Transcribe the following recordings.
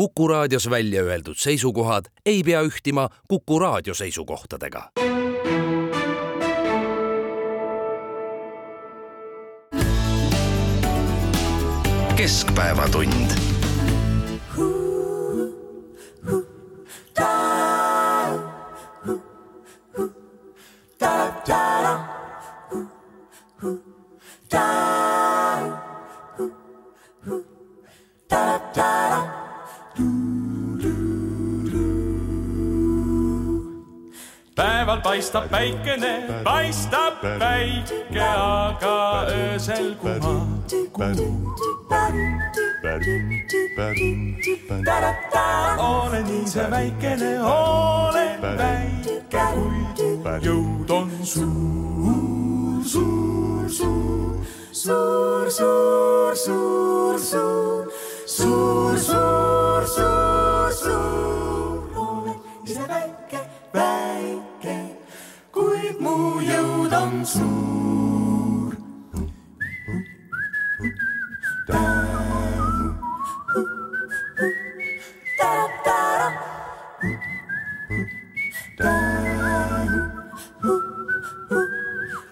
Kuku raadios välja öeldud seisukohad ei pea ühtima Kuku raadio seisukohtadega. keskpäevatund päeval paistab päikene, paistab päike, aga öösel kumab kuu. olen ise väikene, olen väike, kuid jõud on suur, suur, suur, suur, suur, suur, suur, suur, suur, suur, suur, olen ise väike, väike, jõud on suur.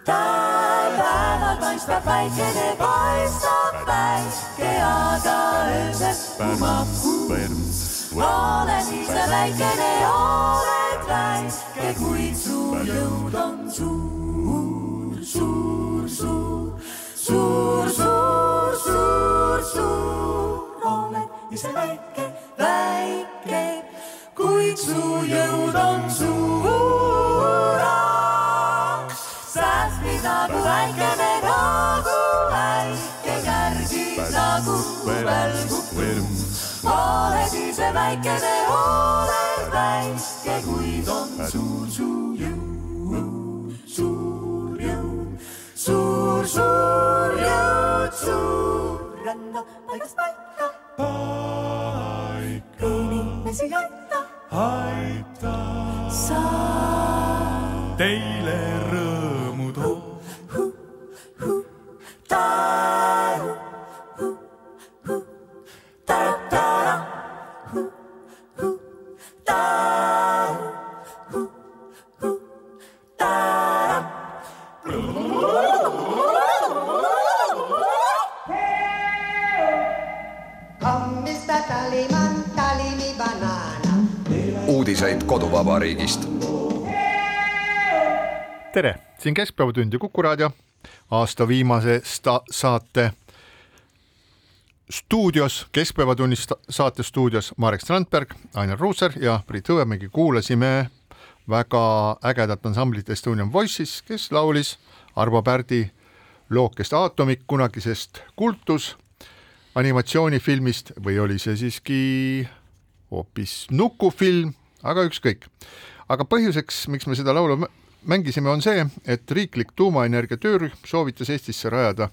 päeval paistab päikene, paistab päike, aga öösel kumab kuu. olen ise väikene, oled väike, kuid 流浪族，族族族族族族，我們一齊嚟嘅嚟嘅，歸族流浪族，殺別那古愛嘅那古愛嘅日子，那古古愛古，我哋一齊嚟嘅。Suur, suur jõud, suur rända paigast paika. paika. Inimesi aita, aita. Sa teile rõõmu too. taru, uudiseid koduvabariigist. tere, siin Keskpäevatund ja Kuku raadio. Aasta viimase sta- saate stuudios, Keskpäevatunnis saate stuudios Marek Strandberg, Ainar Ruussaar ja Priit Hõbemägi. Kuulasime väga ägedat ansamblit Estonian Voices, kes laulis Arvo Pärdi lookest Aatomik kunagisest kultus animatsioonifilmist või oli see siiski hoopis nukufilm, aga ükskõik. aga põhjuseks, miks me seda laulu mängisime, on see, et riiklik tuumaenergia töörühm soovitas Eestisse rajada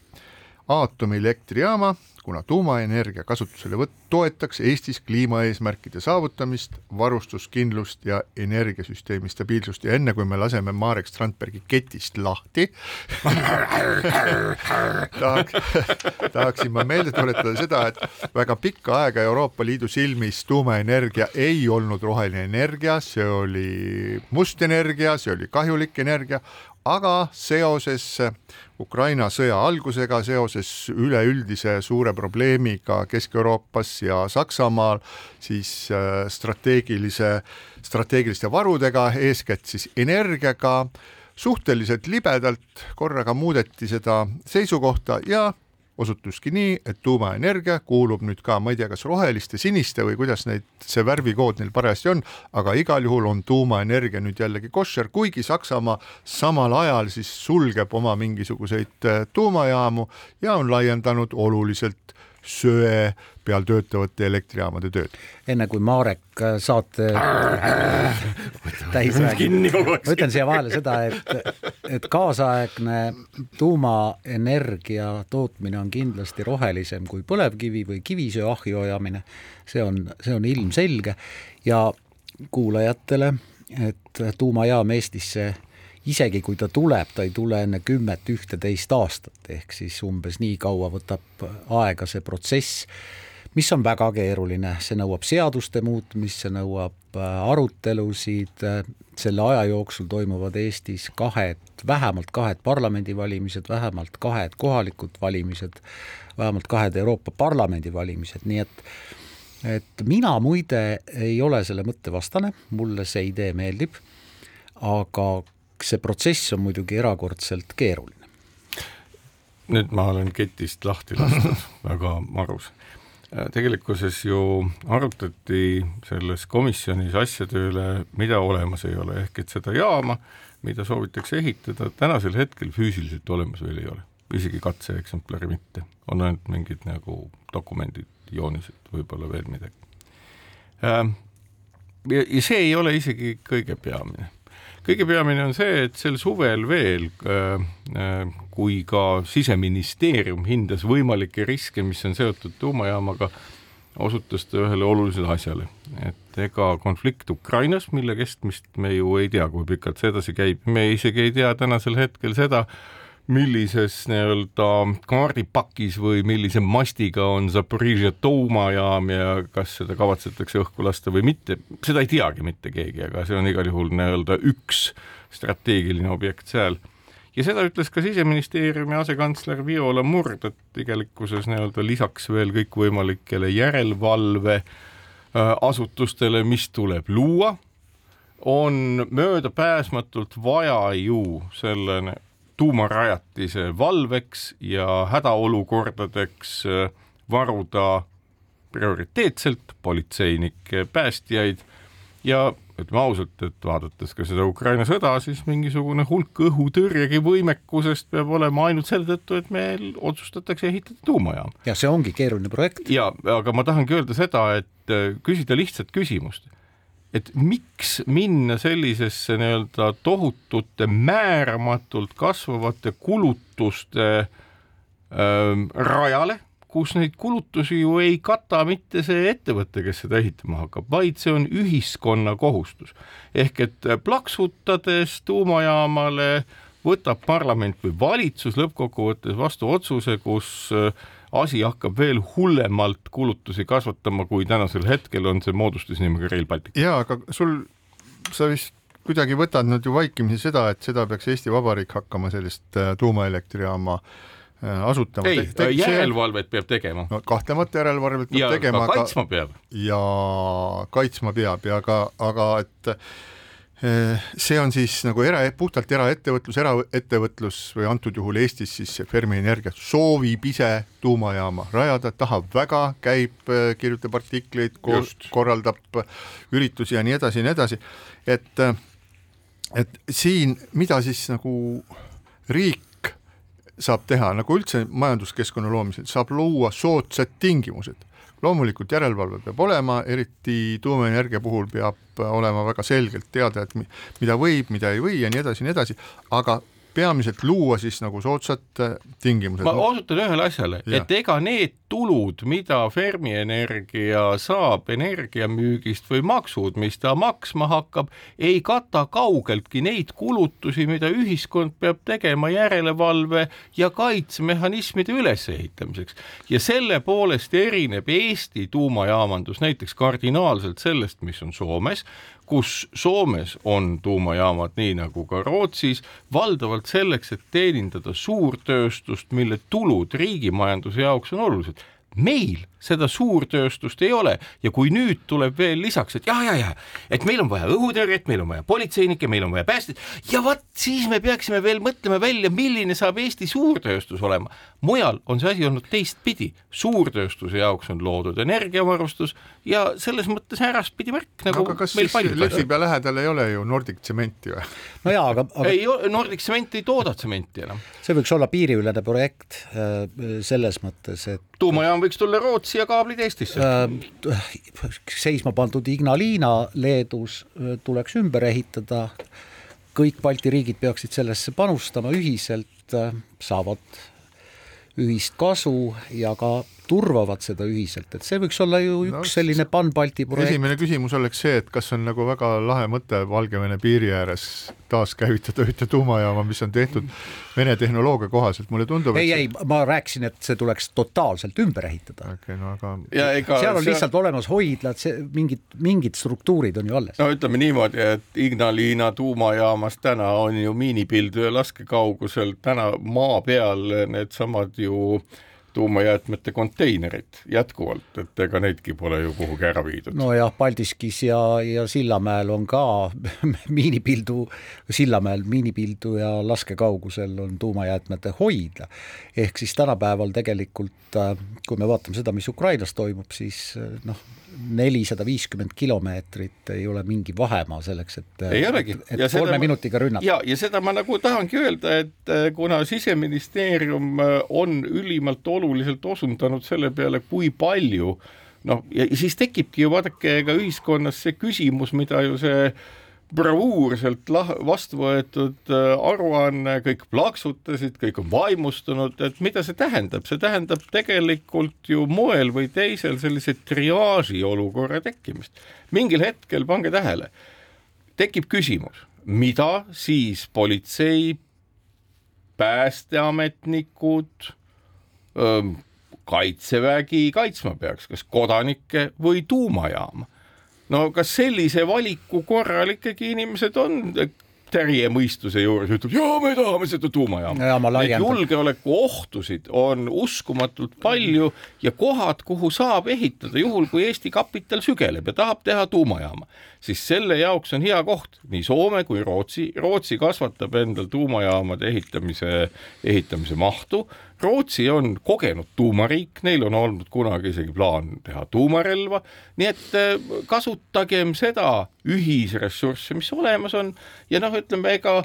aatomielektrijaama, kuna tuumaenergia kasutuselevõtt toetaks Eestis kliimaeesmärkide saavutamist, varustuskindlust ja energiasüsteemi stabiilsust. Ja enne kui me laseme Marek Strandbergi ketist lahti tahaks, tahaksin ma meelde tuletada seda, et väga pikka aega Euroopa Liidu silmis tuumaenergia ei olnud roheline energia, see oli must energia, see oli kahjulik energia, aga seoses Ukraina sõja algusega, seoses üleüldise suure probleemiga Kesk-Euroopas ja Saksamaal, siis äh, strateegilise, strateegiliste varudega, eeskätt siis energiaga, suhteliselt libedalt korraga muudeti seda seisukohta ja osutuski nii, et tuumaenergia kuulub nüüd ka, ma ei tea, kas roheliste, siniste või kuidas neid, see värvikood neil parajasti on, aga igal juhul on tuumaenergia nüüd jällegi koššer, kuigi Saksamaa samal ajal siis sulgeb oma mingisuguseid äh, tuumajaamu ja on laiendanud oluliselt söe peal töötavate elektrijaamade tööd. enne kui Marek äh, saate täis räägib, ma ütlen siia vahele seda, et, et kaasaegne tuumaenergia tootmine on kindlasti rohelisem kui põlevkivi või kivisöe ahju ajamine. see on, see on ilmselge. Ja kuulajatele, et tuumajaam Eestisse isegi kui ta tuleb, ta ei tule enne kümmet, ühteteist aastat, ehk siis umbes nii kaua võtab aega see protsess mis on väga keeruline, see nõuab seaduste muutmist, see nõuab arutelusid, selle aja jooksul toimuvad Eestis kahed, vähemalt kahed parlamendivalimised, vähemalt kahed kohalikud valimised, vähemalt kahed Euroopa Parlamendi valimised, nii et et mina muide ei ole selle mõtte vastane, mulle see idee meeldib, aga see protsess on muidugi erakordselt keeruline. nüüd ma olen ketist lahti lastud väga marus. Tegelikkuses ju arutati selles komisjonis asjade üle, mida olemas ei ole, ehk et seda jaama, mida soovitakse ehitada, tänasel hetkel füüsiliselt olemas veel ei ole, isegi katseeksemplari mitte, on ainult mingid nagu dokumendid, joonised, võib-olla veel midagi. ja, ja see ei ole isegi kõige peamine kõige peamine on see, et sel suvel veel, äh, äh, kui ka siseministeerium hindas võimalikke riske, mis on seotud tuumajaamaga, osutas ta ühele olulisele asjale, et ega konflikt Ukrainas, mille kestmist me ju ei tea, kui pikalt see edasi käib, me isegi ei tea tänasel hetkel seda, millises nii-öelda kaardipakis või millise mastiga on Zaporižžja tuumajaam ja kas seda kavatsetakse õhku lasta või mitte, seda ei teagi mitte keegi, aga see on igal juhul nii-öelda üks strateegiline objekt seal. ja seda ütles ka siseministeeriumi asekantsler Viola Murd, et tegelikkuses nii-öelda lisaks veel kõikvõimalikele järelevalve äh, asutustele, mis tuleb luua, on möödapääsmatult vaja ju selle tuumarajatise valveks ja hädaolukordadeks äh, varuda prioriteetselt politseinikke, päästjaid ja ütleme ausalt, et vaadates ka seda Ukraina sõda, siis mingisugune hulk õhutõrjegi võimekusest peab olema ainult selle tõttu, et meil otsustatakse ehitada tuumajaam. ja see ongi keeruline projekt. ja, aga ma tahangi öelda seda, et äh, küsida lihtsat küsimust et miks minna sellisesse nii-öelda tohutute määramatult kasvavate kulutuste ähm, rajale, kus neid kulutusi ju ei kata mitte see ettevõte, kes seda ehitama hakkab, vaid see on ühiskonna kohustus. ehk et plaksutades tuumajaamale võtab parlament või valitsus lõppkokkuvõttes vastu otsuse, kus äh, asi hakkab veel hullemalt kulutusi kasvatama, kui tänasel hetkel on see moodustusnimega Rail Baltic. ja aga sul, sa vist kuidagi võtad nüüd ju vaikimisi seda, et seda peaks Eesti Vabariik hakkama sellist äh, tuumaelektrijaama äh, asutama. ei, järelevalvet peab tegema. no kahtlemata järelevalvet peab ja tegema. ja kaitsma peab. ja kaitsma peab ja ka, aga et see on siis nagu era, puhtalt eraettevõtlus, eraettevõtlus või antud juhul Eestis siis Fermi Energia soovib ise tuumajaama rajada, tahab väga, käib, eh, kirjutab artikleid, korraldab üritusi ja nii edasi ja nii edasi, et et siin, mida siis nagu riik saab teha, nagu üldse majanduskeskkonna loomisel, saab luua soodsad tingimused loomulikult järelevalve peab olema, eriti tuumaenergia puhul peab olema väga selgelt teada, et mida võib, mida ei või ja nii edasi ja nii edasi, aga peamiselt luua siis nagu soodsad äh, tingimused. ma osutan ühele asjale, et ega need tulud, mida Fermi Energia saab energiamüügist või maksud, mis ta maksma hakkab, ei kata kaugeltki neid kulutusi, mida ühiskond peab tegema järelevalve ja kaitsemehhanismide ülesehitamiseks. ja selle poolest erineb Eesti tuumajaamandus näiteks kardinaalselt sellest, mis on Soomes, kus Soomes on tuumajaamad nii nagu ka Rootsis, valdavalt selleks, et teenindada suurtööstust, mille tulud riigimajanduse jaoks on olulised meil seda suurtööstust ei ole ja kui nüüd tuleb veel lisaks, et ja, ja, ja, et meil on vaja õhutõrjet, meil on vaja politseinikke, meil on vaja päästjaid ja vot siis me peaksime veel mõtlema välja, milline saab Eesti suurtööstus olema. mujal on see asi olnud teistpidi, suurtööstuse jaoks on loodud energiavarustus ja selles mõttes äraspidi värk nagu aga kas siis Lepipea lähedal ei ole ju Nordic tsementi või? no jaa, aga, aga... ei, Nordic tsement ei tooda tsementi enam. see võiks olla piiriülene projekt äh, selles mõttes, et tuumajaam võiks tulla Rootsi ja kaablid Eestisse äh,. seisma pandud Ignalina Leedus äh, tuleks ümber ehitada, kõik Balti riigid peaksid sellesse panustama ühiselt, äh, saavad ühist kasu ja ka turvavad seda ühiselt, et see võiks olla ju üks No, selline Pan-Balti projekt. esimene küsimus oleks see, et kas on nagu väga lahe mõte Valgevene piiri ääres taaskäivitada ühte tuumajaama, mis on tehtud Vene tehnoloogia kohaselt, mulle tundub, ei, ei, ma rääkisin, et see tuleks totaalselt ümber ehitada. okei okay,, no aga ja ega seal on lihtsalt olemas hoidlad, see mingid, mingid struktuurid on ju alles. no ütleme niimoodi, et Ignalina tuumajaamas täna on ju miinipilduja laskekaugusel täna maa peal needsamad ju tuumajäätmete konteinerid jätkuvalt, et ega neidki pole ju kuhugi ära viidud. nojah, Paldiskis ja, ja Sillamäel on ka miinipildu, Sillamäel miinipildu ja laskekaugusel on tuumajäätmete hoidla. ehk siis tänapäeval tegelikult, äh, kui me vaatame seda, mis Ukrainas toimub, siis äh, noh, nelisada viiskümmend kilomeetrit ei ole mingi vahemaa selleks, et ei olegi. et, et kolme ma... minutiga rünnata. ja, ja seda ma nagu tahangi öelda, et äh, kuna siseministeerium on ülimalt oluliselt osundanud selle peale, kui palju noh, ja siis tekibki ju vaadake ka ühiskonnas see küsimus, mida ju see bravuurselt lah-, vastu võetud aruanne, kõik plaksutasid, kõik on vaimustunud, et mida see tähendab, see tähendab tegelikult ju moel või teisel sellise triaaži olukorra tekkimist. mingil hetkel, pange tähele, tekib küsimus, mida siis politsei, päästeametnikud, kaitsevägi kaitsma peaks, kas kodanikke või tuumajaama no kas sellise valiku korral ikkagi inimesed on terje mõistuse juures, ütleb jaa, me tahame seda tuumajaama. Neid julgeolekuohtusid on uskumatult palju ja kohad, kuhu saab ehitada, juhul kui Eesti kapital sügeleb ja tahab teha tuumajaama, siis selle jaoks on hea koht nii Soome kui Rootsi. Rootsi kasvatab endal tuumajaamade ehitamise, ehitamise mahtu Rootsi on kogenud tuumariik, neil on olnud kunagi isegi plaan teha tuumarelva, nii et kasutagem seda ühisressurssi, mis olemas on ja noh, ütleme ega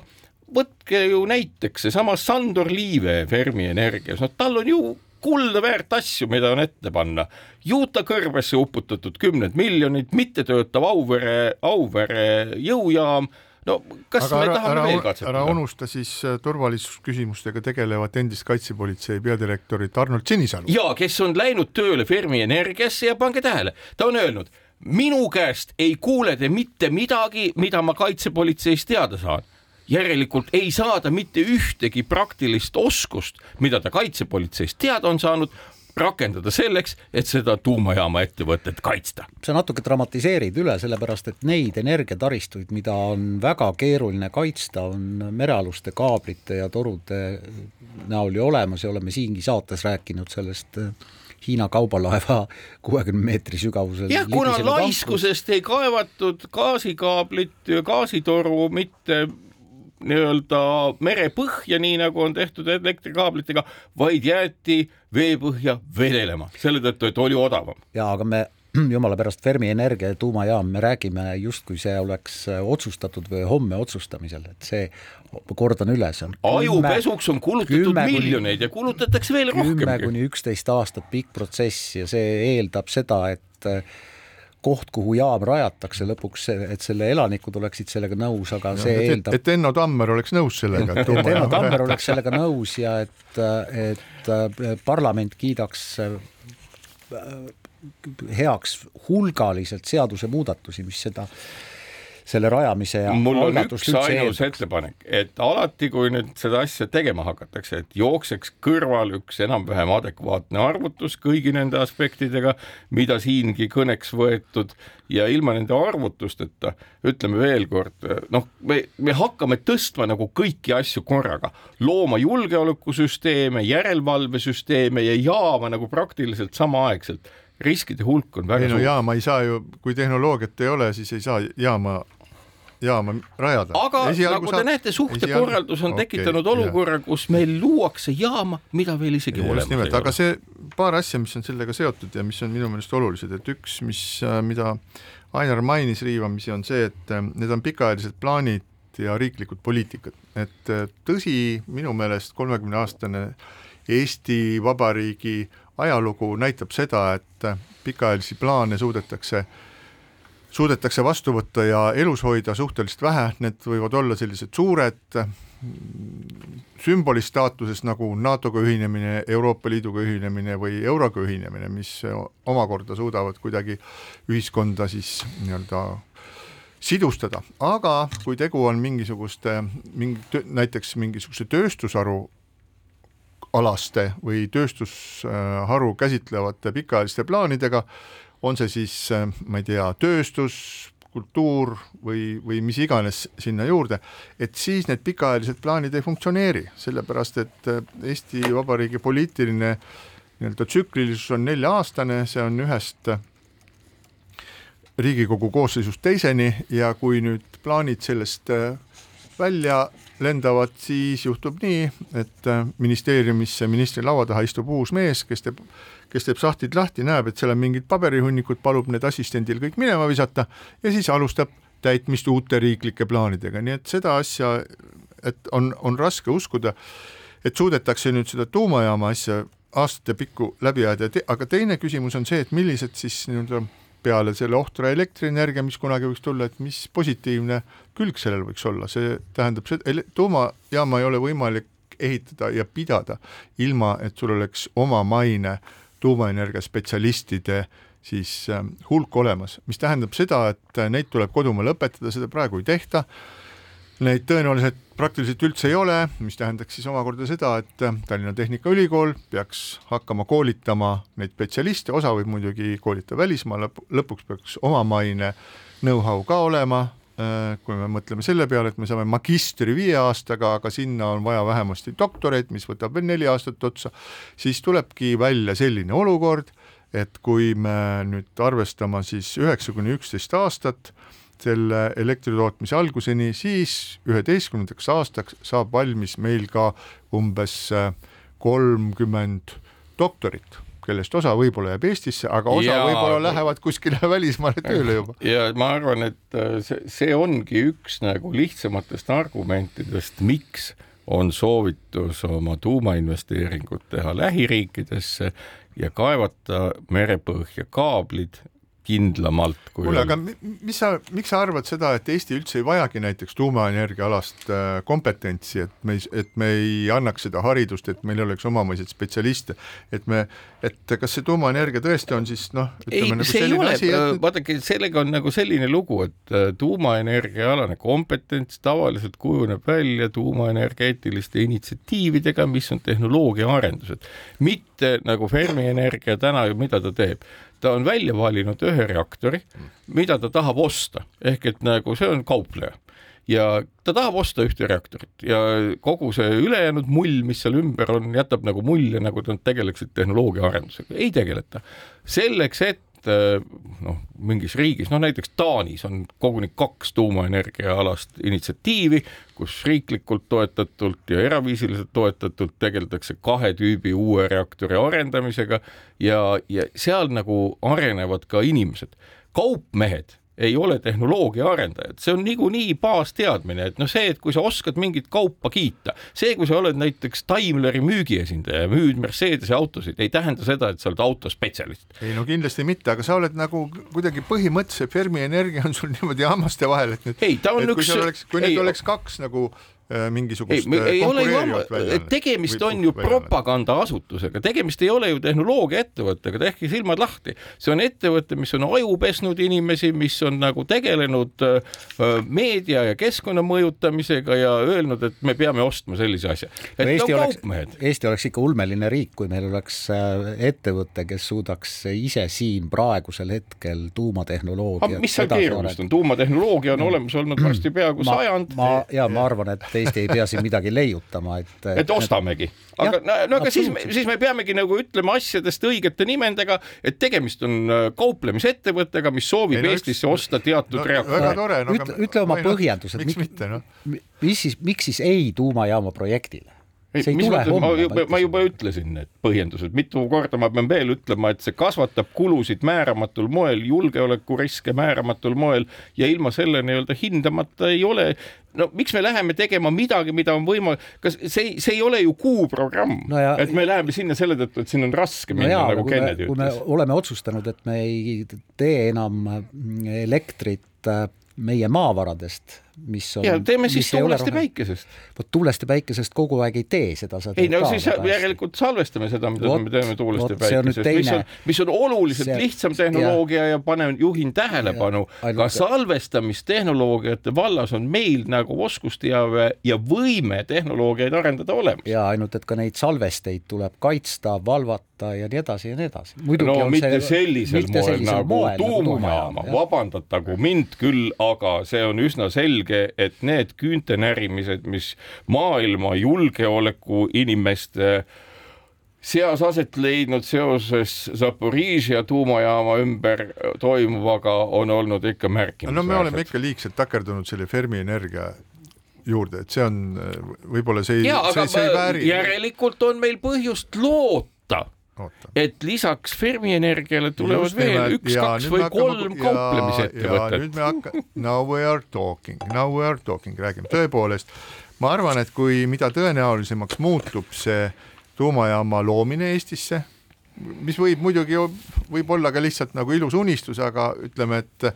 võtke ju näiteks seesama Sandor Liive Fermi Energias, no tal on ju kulda väärt asju, mida on ette panna. juuta kõrbesse uputatud kümned miljonid, mittetöötav Auvere, Auvere jõujaam no kas aga me ära, tahame ära, veel katsetada? ära unusta siis turvalisusküsimustega tegelevat endist kaitsepolitsei peadirektorit Arnold Sinisalu. ja kes on läinud tööle Fermi Energiasse ja pange tähele, ta on öelnud, minu käest ei kuule te mitte midagi, mida ma kaitsepolitseist teada saan järelikult ei saada mitte ühtegi praktilist oskust, mida ta kaitsepolitseist teada on saanud, rakendada selleks, et seda tuumajaama ettevõtet kaitsta. sa natuke dramatiseerid üle, sellepärast et neid energiataristuid, mida on väga keeruline kaitsta, on merealuste kaablite ja torude näol ju olemas ja oleme siingi saates rääkinud sellest Hiina kaubalaeva kuuekümne meetri sügavusel. jah, kuna laiskusest ei kaevatud gaasikaablit ja gaasitoru mitte nii-öelda merepõhja, nii nagu on tehtud elektrikaablitega, vaid jäeti veepõhja vedelema, selle tõttu, et oli odavam. jaa, aga me jumala pärast Fermi Energia ja tuumajaam, me räägime justkui see oleks otsustatud või homme otsustamisel, et see, kordan üle, see on ajupesuks on kulutatud miljoneid ja kulutatakse veel rohkem. kümme kuni üksteist aastat pikk protsess ja see eeldab seda, et koht, kuhu jaam rajatakse lõpuks, et selle elanikud oleksid sellega nõus, aga ja, see et, eeldab. et Enno Tammer oleks nõus sellega. et Enno Tammer oleks sellega nõus ja et, et parlament kiidaks heaks hulgaliselt seadusemuudatusi, mis seda selle rajamise ja mul on üks ainus ettepanek, et alati, kui nüüd seda asja tegema hakatakse, et jookseks kõrval üks enam-vähem adekvaatne arvutus kõigi nende aspektidega, mida siingi kõneks võetud ja ilma nende arvutusteta, ütleme veel kord, noh, me, me hakkame tõstma nagu kõiki asju korraga, looma julgeolekusüsteeme, järelevalvesüsteeme ja jaama nagu praktiliselt samaaegselt. Riskide hulk on väga ei no suur. jaama ei saa ju, kui tehnoloogiat ei ole, siis ei saa jaama jaama rajada. aga Esialgu nagu te näete, suhtekorraldus on okay, tekitanud olukorra, kus meil luuakse jaama, mida veel isegi olemas ei aga ole. see paar asja, mis on sellega seotud ja mis on minu meelest olulised, et üks, mis, mida Ainar mainis riivamisi, on see, et need on pikaajalised plaanid ja riiklikud poliitikad, et tõsi, minu meelest kolmekümne aastane Eesti Vabariigi ajalugu näitab seda, et pikaajalisi plaane suudetakse suudetakse vastu võtta ja elus hoida suhteliselt vähe, need võivad olla sellised suured sümboli staatuses nagu NATO-ga ühinemine, Euroopa Liiduga ühinemine või euroga ühinemine, mis omakorda suudavad kuidagi ühiskonda siis nii-öelda sidustada, aga kui tegu on mingisuguste, mingi, näiteks mingisuguse tööstusharu alaste või tööstusharu käsitlevate pikaajaliste plaanidega, on see siis, ma ei tea, tööstus, kultuur või, või mis iganes sinna juurde, et siis need pikaajalised plaanid ei funktsioneeri, sellepärast et Eesti Vabariigi poliitiline nii-öelda tsüklilisus on nelja-aastane, see on ühest Riigikogu koosseisust teiseni ja kui nüüd plaanid sellest äh, välja lendavad, siis juhtub nii, et äh, ministeeriumisse ministri laua taha istub uus mees, kes teeb, kes teeb sahtlid lahti, näeb, et seal on mingid paberihunnikud, palub need assistendil kõik minema visata ja siis alustab täitmist uute riiklike plaanidega, nii et seda asja, et on, on raske uskuda, et suudetakse nüüd seda tuumajaama asja aastate pikku läbi ajada, aga teine küsimus on see, et millised siis nii-öelda peale selle ohtra elektrienergia, mis kunagi võiks tulla, et mis positiivne külg sellel võiks olla, see tähendab seda, tuumajaama ei ole võimalik ehitada ja pidada ilma, et sul oleks omamaine tuumaenergia spetsialistide siis äh, hulk olemas, mis tähendab seda, et neid tuleb kodumaal õpetada, seda praegu ei tehta. Neid tõenäoliselt praktiliselt üldse ei ole, mis tähendaks siis omakorda seda, et Tallinna Tehnikaülikool peaks hakkama koolitama neid spetsialiste, osa võib muidugi koolitada välismaal, lõpuks peaks omamaine know-how ka olema, äh, kui me mõtleme selle peale, et me saame magistri viie aastaga, aga sinna on vaja vähemasti doktoreid, mis võtab veel neli aastat otsa, siis tulebki välja selline olukord, et kui me nüüd arvestama siis üheksa kuni üksteist aastat, selle elektritootmise alguseni, siis üheteistkümnendaks aastaks saab valmis meil ka umbes äh, kolmkümmend doktorit kellest osa võib-olla jääb Eestisse, aga osa võib-olla lähevad kuskile välismaale tööle juba. ja ma arvan, et äh, see, see ongi üks nagu lihtsamatest argumentidest, miks on soovitus oma tuumainvesteeringud teha lähiriikidesse ja kaevata merepõhja kaablid kindlamalt. kuule, aga mis sa, miks sa arvad seda, et Eesti üldse ei vajagi näiteks tuumaenergia alast äh, kompetentsi, et me et me ei annaks seda haridust, et meil oleks omamaiseid spetsialiste, et me, et kas see tuumaenergia tõesti on siis noh, ütleme ei, nagu selline asi, et vaadake, sellega on nagu selline lugu, et äh, tuumaenergia alane kompetents tavaliselt kujuneb välja tuumaenergeetiliste initsiatiividega, mis on tehnoloogiaarendused, mitte nagu Fermi Energia täna ju, mida ta teeb ta on välja valinud ühe reaktori, mida ta tahab osta, ehk et nagu see on kaupleja. Ja ta tahab osta ühte reaktorit. Ja kogu see ülejäänud mull, mis seal ümber on, jätab nagu mulje, nagu nad tegeleksid tehnoloogia arendusega, ei tegeleta. selleks, et Äh, noh, mingis riigis, noh näiteks Taanis on koguni kaks tuumaenergia alast initsiatiivi, kus riiklikult toetatult ja eraviisiliselt toetatult tegeldakse kahe tüübi uue reaktori arendamisega ja, ja seal nagu arenevad ka inimesed. kaupmehed ei ole tehnoloogia arendajad, see on niikuinii baasteadmine, et noh, see, et kui sa oskad mingit kaupa kiita, see, kui sa oled näiteks Daimleri müügiesindaja ja müüd Mercedese autosid, ei tähenda seda, et sa oled autospetsialist. ei no kindlasti mitte, aga sa oled nagu kuidagi põhimõtteliselt Fermi Energia on sul niimoodi hammaste vahel, et nüüd, ei, ta on üks, kui, kui neid oleks kaks nagu mingisugust ei, ei ole ju ammu, tegemist on ju propagandaasutusega, tegemist ei ole ju tehnoloogiaettevõttega, tehke silmad lahti. see on ettevõte, mis on aju pesnud inimesi, mis on nagu tegelenud äh, meedia ja keskkonna mõjutamisega ja öelnud, et me peame ostma sellise asja. et no, Eesti, oleks, Eesti oleks ikka ulmeline riik, kui meil oleks äh, ettevõte, kes suudaks ise siin praegusel hetkel tuumatehnoloogiat mis seal keerulist on, tuumatehnoloogia on olemas olnud varsti peaaegu sajand. ma ja ma arvan, et Eesti ei pea siin midagi leiutama, et. et ostamegi, aga ja, no, no aga siis, siis me peamegi nagu ütlema asjadest õigete nimedega, et tegemist on äh, kauplemisettevõttega, mis soovib ei, no, Eestisse üks... osta teatud no, tore no,. ütle, ütle oma põhjendused. miks mitte, noh. mis siis, miks siis ei tuumajaama projektile? ei, mis mõttes, ma juba, ma juba ütlesin need põhjendused, mitu korda ma pean veel ütlema, et see kasvatab kulusid määramatul moel, julgeolekuriske määramatul moel ja ilma selle nii-öelda hindamata ei ole no miks me läheme tegema midagi, mida on võimalik, kas see, see ei ole ju kuuprogramm No et me läheme sinna selle tõttu, et siin on raske no minna jaa, nagu Kennedy kui me ütles. oleme otsustanud, et me ei tee enam elektrit meie maavaradest, mis on ja teeme siis tuulest ja päikesest. vot tuulest ja päikesest kogu aeg ei tee seda, ei no siis järelikult salvestame seda, mida me teeme tuulest ja päikesest, mis on mis on oluliselt see- lihtsam tehnoloogia ja, ja panen, juhin tähelepanu, ka salvestamistehnoloogiate vallas on meil nagu oskusteave ja võime tehnoloogiaid arendada olemas. ja ainult, et ka neid salvesteid tuleb kaitsta, valvata ja nii edasi ja nii edasi. no mitte see, sellisel mitte moel sellisel nagu moel tuumajaama, vabandatagu mind küll, aga see on üsna selge, et need küünte närimised, mis maailma julgeoleku inimeste seas aset leidnud seoses Zaporižia tuumajaama ümber toimuvaga on olnud ikka no me oleme ikka liigselt takerdunud selle Fermi energia juurde, et see on võib-olla see see, see ei vääri. järelikult on meil põhjust loota oota et lisaks Fermi energiale tulevad Just veel üks, kaks või hakkame- kolm kauplemisettevõtet nüüd me hakka-, now we are talking, now we are talking, räägime. Tõepoolest, ma arvan, et kui, mida tõenäolisemaks muutub see tuumajaama loomine Eestisse, mis võib muidugi võib olla ka lihtsalt nagu ilus unistus, aga ütleme, et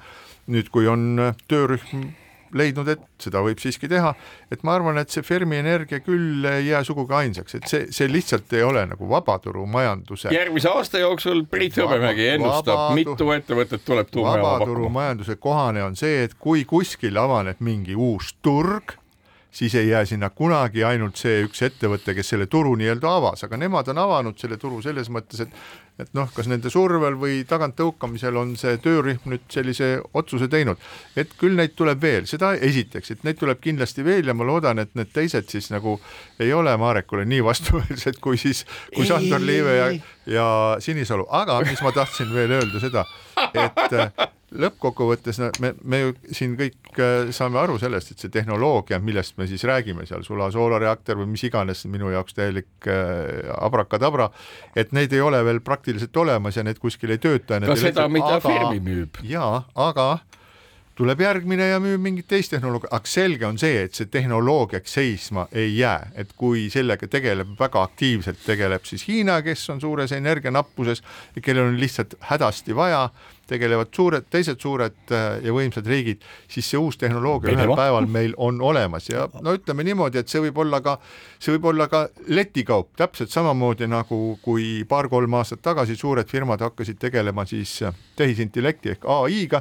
nüüd, kui on töörühm leidnud, et seda võib siiski teha, et ma arvan, et see Fermi energia küll ei jää sugugi ainsaks, et see, see lihtsalt ei ole nagu vabaturumajanduse järgmise aasta jooksul Priit Hõbemägi ennustab Vabadu-, mitu ettevõtet tuleb tuumajaama pakkuma. vabaturumajanduse kohane on see, et kui kuskil avaneb mingi uus turg, siis ei jää sinna kunagi ainult see üks ettevõte, kes selle turu nii-öelda avas, aga nemad on avanud selle turu selles mõttes, et et noh, kas nende survel või taganttõukamisel on see töörühm nüüd sellise otsuse teinud, et küll neid tuleb veel, seda esiteks, et neid tuleb kindlasti veel ja ma loodan, et need teised siis nagu ei ole Marekule nii vastumeelsed kui siis, kui Sandor Liive ja, ja Sinisalu, aga mis ma tahtsin veel öelda seda, et lõppkokkuvõttes me, me ju siin kõik äh, saame aru sellest, et see tehnoloogia, millest me siis räägime seal, sula-soolareaktor või mis iganes, minu jaoks täielik äh, abrakadabra, et neid ei ole veel praktiliselt olemas ja need kuskil ei tööta. ka seda, mida Fermi müüb. jaa, aga tuleb järgmine ja müüb mingit teist tehnoloogiat, aga selge on see, et see tehnoloogiaks seisma ei jää, et kui sellega tegeleb väga aktiivselt, tegeleb siis Hiina, kes on suures energianappuses ja kellel on lihtsalt hädasti vaja, tegelevad suured, teised suured äh, ja võimsad riigid, siis see uus tehnoloogia ühel päeval meil on olemas. Ja no ütleme niimoodi, et see võib olla ka, see võib olla ka letikaup, täpselt samamoodi nagu kui paar-kolm aastat tagasi suured firmad hakkasid tegelema siis tehisintellekti ehk ai-ga,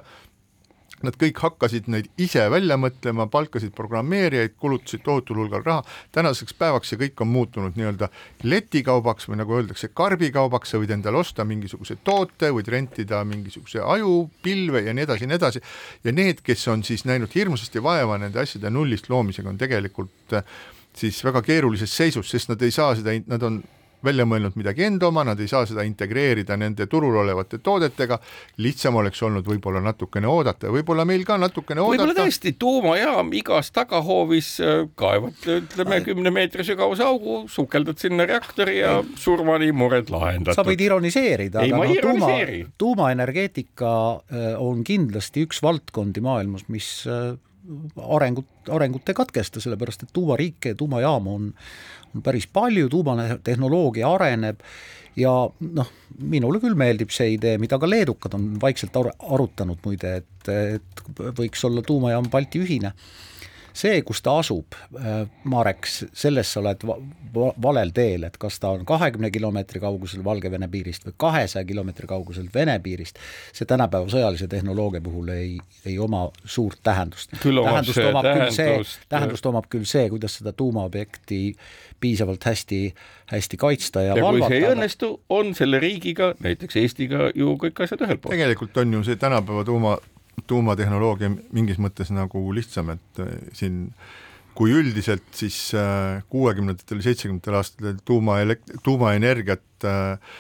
Nad kõik hakkasid neid ise välja mõtlema, palkasid programmeerijaid, kulutasid tohutul hulgal raha, tänaseks päevaks see kõik on muutunud nii-öelda letikaubaks või nagu öeldakse, karbikaubaks, sa võid endale osta mingisuguse toote, võid rentida mingisuguse ajupilve ja nii edasi ja nii edasi, ja need, kes on siis näinud hirmsasti vaeva nende asjade nullist loomisega, on tegelikult äh, siis väga keerulises seisus, sest nad ei saa seda, nad on välja mõelnud midagi enda oma, nad ei saa seda integreerida nende turul olevate toodetega, lihtsam oleks olnud võib-olla natukene oodata ja võib-olla meil ka natukene võib-olla oodata. tõesti tuumajaam igas tagahoovis äh, kaevad, ütleme kümne meetri sügavuse augu, sukeldad sinna reaktori ja surmani mured sa lahendatud võid. ironiseerida, aga ma ei no, tuuma tuumaenergeetika äh, on kindlasti üks valdkondi maailmas, mis äh, arengut, arengut ei katkesta, sellepärast et tuumariike ja tuumajaamu on, on päris palju, tuumatehnoloogia areneb ja noh, minule küll meeldib see idee, mida ka leedukad on vaikselt ar arutanud muide, et, et võiks olla tuumajaam Balti ühine see, kus ta asub, Marek, selles sa oled va va valel teel, et kas ta on kahekümne kilomeetri kaugusel Valgevene piirist või kahesaja kilomeetri kaugusel Vene piirist, see tänapäeva sõjalise tehnoloogia puhul ei, ei oma suurt tähendust. Tähendust see omab küll see tähendust-, tähendust omab küll see, kuidas seda tuumaobjekti piisavalt hästi, hästi kaitsta ja, ja kui valvata see ei. õnnestu, on selle riigiga, näiteks Eestiga ju kõik asjad ühel pool. tegelikult on ju see tänapäeva tuuma, tuumatehnoloogia mingis mõttes nagu lihtsam, et äh, siin kui üldiselt siis äh, kuuekümnendatel seitsmekümnendatel aastatel tuumaelekt-, tuumaenergiat äh,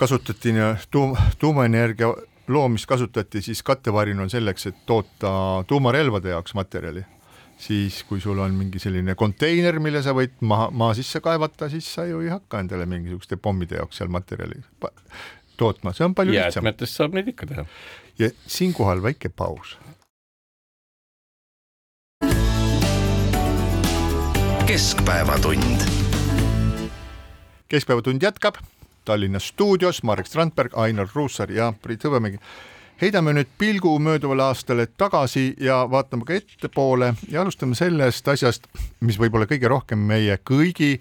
kasutati, tuum-, tuumaenergia loomist kasutati siis kattevarina selleks, et toota tuumarelvade jaoks materjali. Siis kui sul on mingi selline konteiner, mille sa võid maha, maa sisse kaevata, siis sa ju ei hakka endale mingisuguste pommide jaoks seal materjali tootma, see on palju lihtsam. jäätmetest saab neid ikka teha. ja siinkohal väike paus. Keskpäevatund. keskpäevatund jätkab Tallinna stuudios Marek Strandberg, Ainar Ruussaar ja Priit Hõbemägi. heidame nüüd pilgu mööduvale aastale tagasi ja vaatame ka ettepoole ja alustame sellest asjast, mis võib-olla kõige rohkem meie kõigi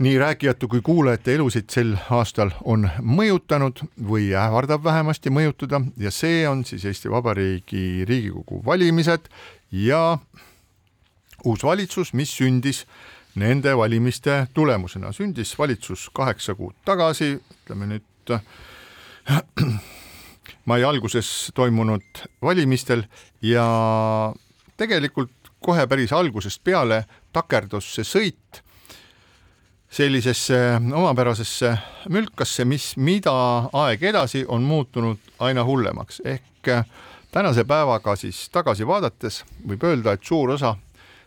nii rääkijate kui kuulajate elusid sel aastal on mõjutanud või ähvardab vähemasti mõjutada ja see on siis Eesti Vabariigi Riigikogu valimised ja uus valitsus, mis sündis nende valimiste tulemusena. sündis valitsus kaheksa kuud tagasi, ütleme nüüd mai alguses toimunud valimistel ja tegelikult kohe päris algusest peale takerdus see sõit sellisesse omapärasesse mülkasse, mis, mida aeg edasi on muutunud aina hullemaks. Ehk tänase päevaga siis tagasi vaadates võib öelda, et suur osa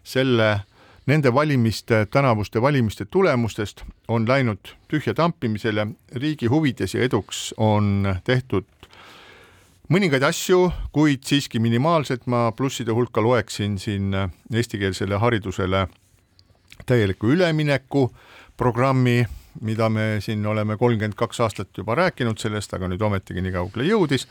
selle, nende valimiste, tänavuste valimiste tulemustest on läinud tühja tampimisele, riigi huvides ja eduks on tehtud mõningaid asju, kuid siiski minimaalselt, ma plusside hulka loeksin siin eestikeelsele haridusele täieliku ülemineku programmi, mida me siin oleme kolmkümmend kaks aastat juba rääkinud sellest, aga nüüd ometigi nii kaugele jõudis.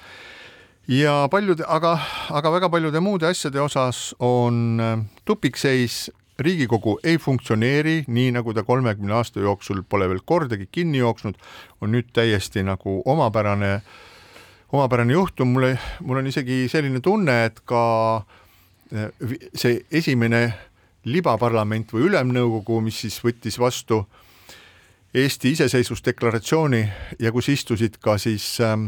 ja paljude, aga, aga väga paljude muude asjade osas on tupikseis, Riigikogu ei funktsioneeri nii, nagu ta kolmekümne aasta jooksul pole veel kordagi kinni jooksnud, on nüüd täiesti nagu omapärane, omapärane juhtum, mulle, mul on isegi selline tunne, et ka see esimene libaparlament või ülemnõukogu, mis siis võttis vastu Eesti iseseisvusdeklaratsiooni ja kus istusid ka siis ähm,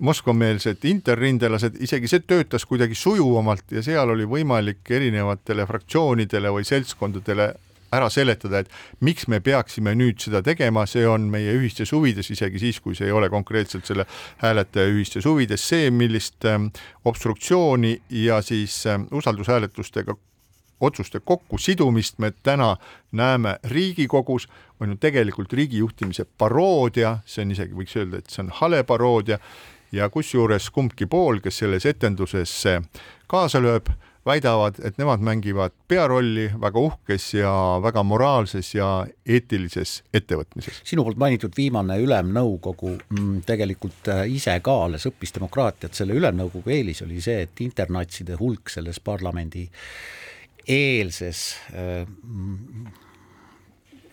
Moskva-meelsed interrindelased, isegi see töötas kuidagi sujuvamalt ja seal oli võimalik erinevatele fraktsioonidele või seltskondadele ära seletada, et miks me peaksime nüüd seda tegema, see on meie ühistes huvides, isegi siis, kui see ei ole konkreetselt selle hääletaja ühistes huvides, see, millist ähm, obstruktsiooni ja siis ähm, usaldushääletustega otsuste kokkusidumist me täna näeme Riigikogus, on ju tegelikult riigijuhtimise paroodia, see on isegi, võiks öelda, et see on hale paroodia ja kusjuures kumbki pool, kes selles etenduses kaasa lööb, väidavad, et nemad mängivad pearolli väga uhkes ja väga moraalses ja eetilises ettevõtmises. sinu poolt mainitud viimane ülemnõukogu mm, tegelikult äh, ise kaalas õppisdemokraatiat, selle ülemnõukogu eelis oli see, et internatside hulk selles parlamendi eelses äh,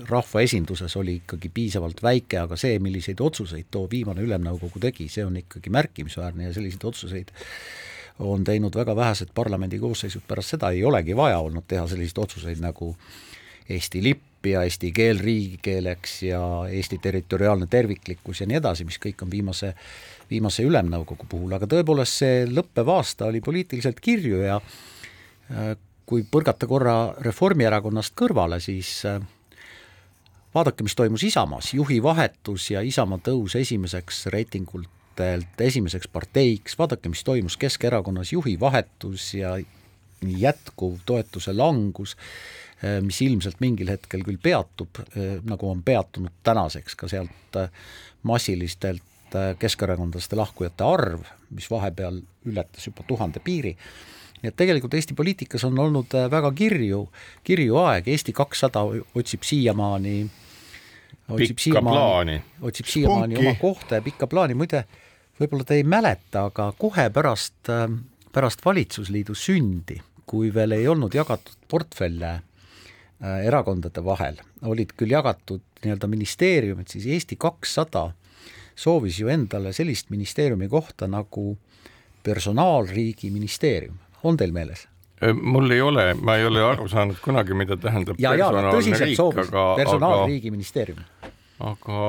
rahvaesinduses oli ikkagi piisavalt väike, aga see, milliseid otsuseid too viimane ülemnõukogu tegi, see on ikkagi märkimisväärne ja selliseid otsuseid on teinud väga vähesed parlamendi koosseisud, pärast seda ei olegi vaja olnud teha selliseid otsuseid nagu Eesti lipp ja eesti keel riigikeeleks ja Eesti territoriaalne terviklikkus ja nii edasi, mis kõik on viimase, viimase ülemnõukogu puhul, aga tõepoolest see lõppev aasta oli poliitiliselt kirju ja kui põrgata korra Reformierakonnast kõrvale, siis äh, vaadake, mis toimus Isamaas, juhi vahetus ja Isamaa tõus esimeseks reitingutelt esimeseks parteiks, vaadake, mis toimus Keskerakonnas, juhi vahetus ja jätkuv toetuse langus, äh, mis ilmselt mingil hetkel küll peatub, äh, nagu on peatunud tänaseks ka sealt massilistelt keskerakondlaste lahkujate arv, mis vahepeal ületas juba tuhande piiri nii et tegelikult Eesti poliitikas on olnud äh, väga kirju, kirju aeg, Eesti kakssada otsib siiamaani otsib siiamaani, otsib siiamaani oma kohta ja pikka plaani, muide võib-olla te ei mäleta, aga kohe pärast, äh, pärast valitsusliidu sündi, kui veel ei olnud jagatud portfelle äh, erakondade vahel, olid küll jagatud nii-öelda ministeeriumid, siis Eesti kakssada soovis ju endale sellist ministeeriumi kohta nagu personaalriigi ministeerium on teil meeles? mul ei ole, ma ei ole aru saanud kunagi, mida tähendab ja, ja tõsiselt soovis personaalriigi ministeerium. aga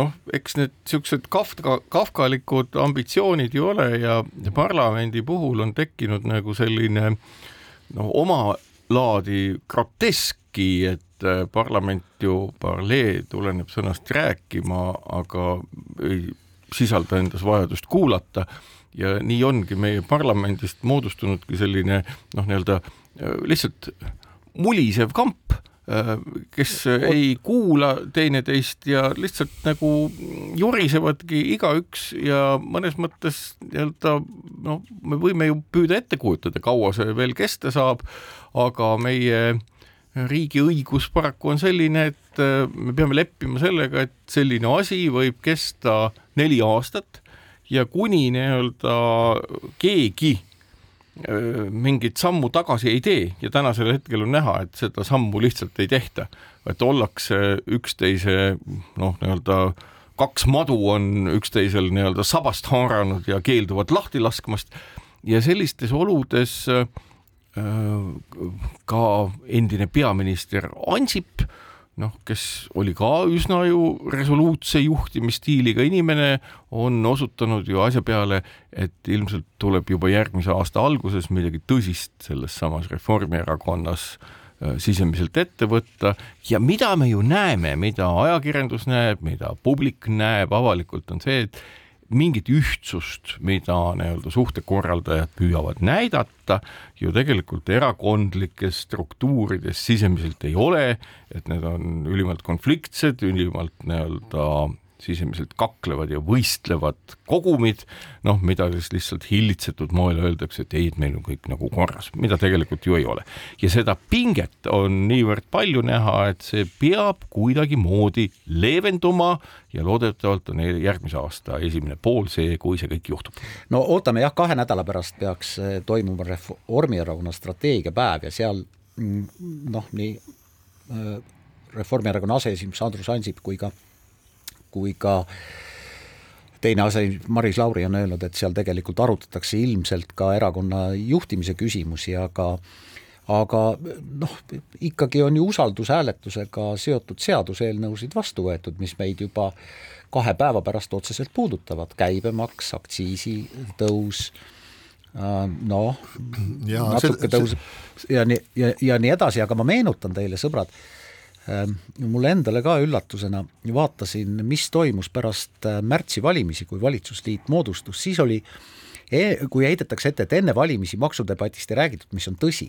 noh, eks need niisugused Kafka, kafkalikud ambitsioonid ju ole ja parlamendi puhul on tekkinud nagu selline noh, oma laadi groteski, et äh, parlament ju parlee tuleneb sõnast rääkima, aga ei sisalda endas vajadust kuulata ja nii ongi meie parlamendist moodustunudki selline noh, nii-öelda äh, lihtsalt mulisev kamp, äh, kes ei kuula teineteist ja lihtsalt nagu jurisevadki igaüks ja mõnes mõttes nii-öelda noh, me võime ju püüda ette kujutada, kaua see veel kesta saab, aga meie riigi õigus paraku on selline, et äh, me peame leppima sellega, et selline asi võib kesta neli aastat ja kuni nii-öelda keegi äh, mingit sammu tagasi ei tee ja tänasel hetkel on näha, et seda sammu lihtsalt ei tehta, et ollakse üksteise noh, nii-öelda kaks madu on üksteisel nii-öelda sabast haaranud ja keelduvad lahti laskmast. Ja sellistes oludes äh, ka endine peaminister Ansip, noh, kes oli ka üsna ju resoluutse juhtimisstiiliga inimene, on osutanud ju asja peale, et ilmselt tuleb juba järgmise aasta alguses midagi tõsist selles samas Reformierakonnas äh, sisemiselt ette võtta. Ja mida me ju näeme, mida ajakirjandus näeb, mida publik näeb avalikult, on see, et mingit ühtsust, mida nii-öelda suhtekorraldajad püüavad näidata, ju tegelikult erakondlikes struktuurides sisemiselt ei ole, et need on ülimalt konfliktsed, ülimalt nii-öelda sisemiselt kaklevad ja võistlevad kogumid, noh, mida siis lihtsalt hillitsetud moel öeldakse, et ei, et meil on kõik nagu korras, mida tegelikult ju ei ole. ja seda pinget on niivõrd palju näha, et see peab kuidagimoodi leevenduma ja loodetavalt on järgmise aasta esimene pool see, kui see kõik juhtub. no ootame jah, kahe nädala pärast peaks eh, toimuma Reformierakonna strateegiapäev ja seal mm, noh, nii eh, Reformierakonna aseesimees Andrus Ansip kui ka kui ka teine ase, Maris Lauri on öelnud, et seal tegelikult arutatakse ilmselt ka erakonna juhtimise küsimusi, aga aga noh, ikkagi on ju usaldushääletusega seotud seaduseelnõusid vastu võetud, mis meid juba kahe päeva pärast otseselt puudutavad, käibemaks, aktsiisitõus, äh, noh, natuke tõuseb ja nii, ja, ja nii edasi, aga ma meenutan teile, sõbrad, mulle endale ka üllatusena, vaatasin, mis toimus pärast äh, märtsi valimisi, kui valitsusliit moodustus, siis oli, e-, kui heidetakse ette, et enne valimisi maksudebatist ei räägitud, mis on tõsi,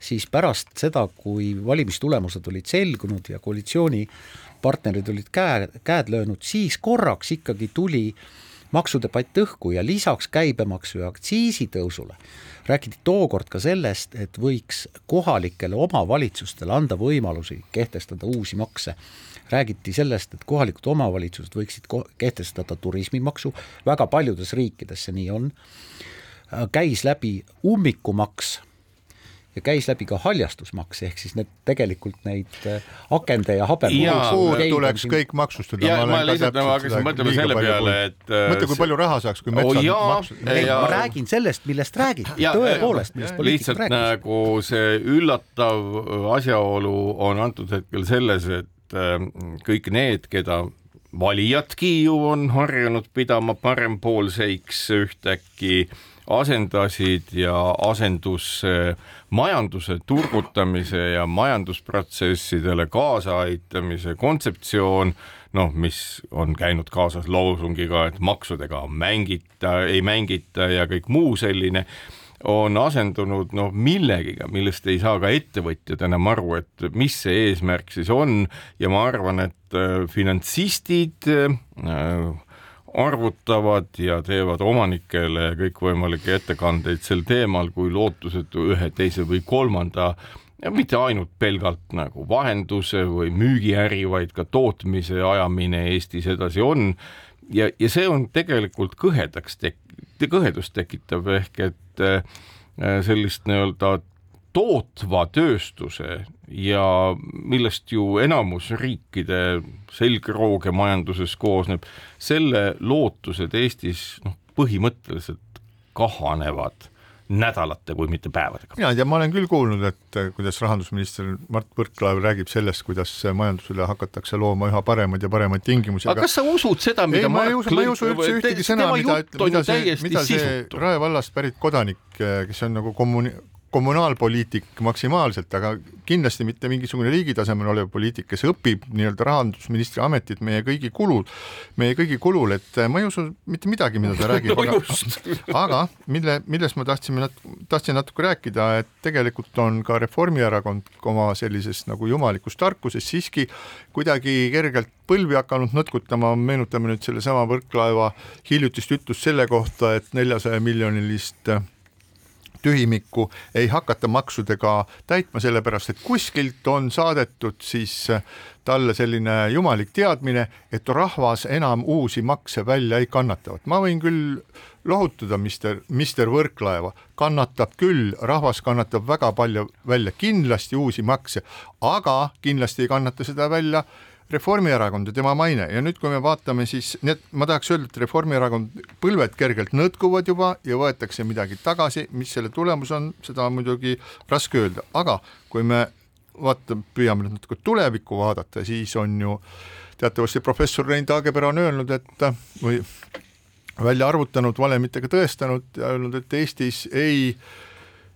siis pärast seda, kui valimistulemused olid selgunud ja koalitsioonipartnerid olid käe, käed löönud, siis korraks ikkagi tuli maksudebatt õhku ja lisaks käibemaksu ja aktsiisitõusule räägiti tookord ka sellest, et võiks kohalikele omavalitsustele anda võimalusi kehtestada uusi makse. räägiti sellest, et kohalikud omavalitsused võiksid kehtestada turismimaksu, väga paljudes riikides see nii on, käis läbi ummikumaks ja käis läbi ka haljastusmaks, ehk siis need tegelikult neid äh, akende ja habepuud tuleks siin... kõik maksustada. ja ma, ma lihtsalt nagu hakkasin mõtlema selle peale, et mõtle, kui palju raha saaks, kui metsad oh, maksud. ei, ma räägin sellest, millest räägiti, tõepoolest, millest poliitikud rääkisid. nagu see üllatav asjaolu on antud hetkel selles, et äh, kõik need, keda valijadki ju on harjunud pidama parempoolseiks ühtäkki asendasid ja asendus äh, majanduse turgutamise ja majandusprotsessidele kaasaaitamise kontseptsioon, noh, mis on käinud kaasas loosungiga, et maksudega mängita, ei mängita ja kõik muu selline, on asendunud noh, millegiga, millest ei saa ka ettevõtjad enam aru, et mis see eesmärk siis on. Ja ma arvan, et äh, finantsistid äh, arvutavad ja teevad omanikele kõikvõimalikke ettekandeid sel teemal, kui lootusetu ühe, teise või kolmanda ja mitte ainult pelgalt nagu vahenduse või müügiäri, vaid ka tootmise ajamine Eestis edasi on. ja, ja see on tegelikult kõhedaks tek-, kõhedust tekitav ehk et äh, sellist nii-öelda tootva tööstuse ja millest ju enamus riikide selgrooge majanduses koosneb, selle lootused Eestis noh, põhimõtteliselt kahanevad nädalate, kui mitte päevadega. mina ei tea, ma olen küll kuulnud, et kuidas rahandusminister Mart Võrklaev räägib sellest, kuidas majandusele hakatakse looma üha paremaid ja paremaid tingimusi. aga kas sa usud seda, mida ei, ma ei usu, ma ei usu üldse ühtegi sõna, mida, mida see, mida see Rae vallast pärit kodanik, kes on nagu kommuni-, kommunaalpoliitik maksimaalselt, aga kindlasti mitte mingisugune riigi tasemel olev poliitik, kes õpib nii-öelda rahandusministri ametit meie kõigi kulul, meie kõigi kulul, et ma ei usu mitte midagi, mida ta räägib no, aga, aga mille, millest ma tahtsin, tahtsin natuke rääkida, et tegelikult on ka Reformierakond oma sellisest nagu jumalikust tarkusest siiski kuidagi kergelt põlvi hakanud nõtkutama, meenutame nüüd sellesama Võrklaeva hiljutist ütlust selle kohta, et neljasaja miljonilist tühimikku ei hakata maksudega täitma, sellepärast et kuskilt on saadetud siis talle selline jumalik teadmine, et rahvas enam uusi makse välja ei kannata, vot ma võin küll lohutada mister, mister Võrklaeva, kannatab küll, rahvas kannatab väga palju välja, kindlasti uusi makse, aga kindlasti ei kannata seda välja Reformierakond ja tema maine. Ja nüüd, kui me vaatame, siis et ma tahaks öelda, et Reformierakond põlved kergelt nõtkuvad juba ja võetakse midagi tagasi, mis selle tulemus on, seda on muidugi raske öelda, aga kui me vaatame, püüame nüüd natuke tulevikku vaadata, siis on ju teatavasti professor Rein Taagepera on öelnud, et või välja arvutanud, valemitega tõestanud ja öelnud, et Eestis ei äh,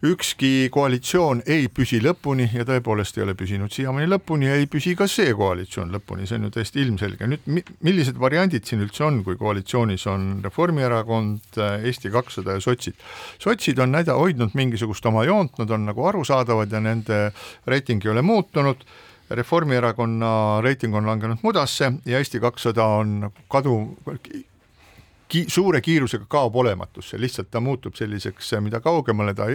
ükski koalitsioon ei püsi lõpuni ja tõepoolest ei ole püsinud siiamaani lõpuni ja ei püsi ka see koalitsioon lõpuni, see on ju täiesti ilmselge. nüüd millised variandid siin üldse on, kui koalitsioonis on Reformierakond, Eesti kakssada ja sotsid? sotsid on näida-, hoidnud mingisugust oma joont, nad on nagu arusaadavad ja nende reiting ei ole muutunud Reformierakonna reiting on langenud mudasse ja Eesti kakssada on nagu kadu, ki-, suure kiirusega kaob olematusse, lihtsalt ta muutub selliseks, mida kaugemale ta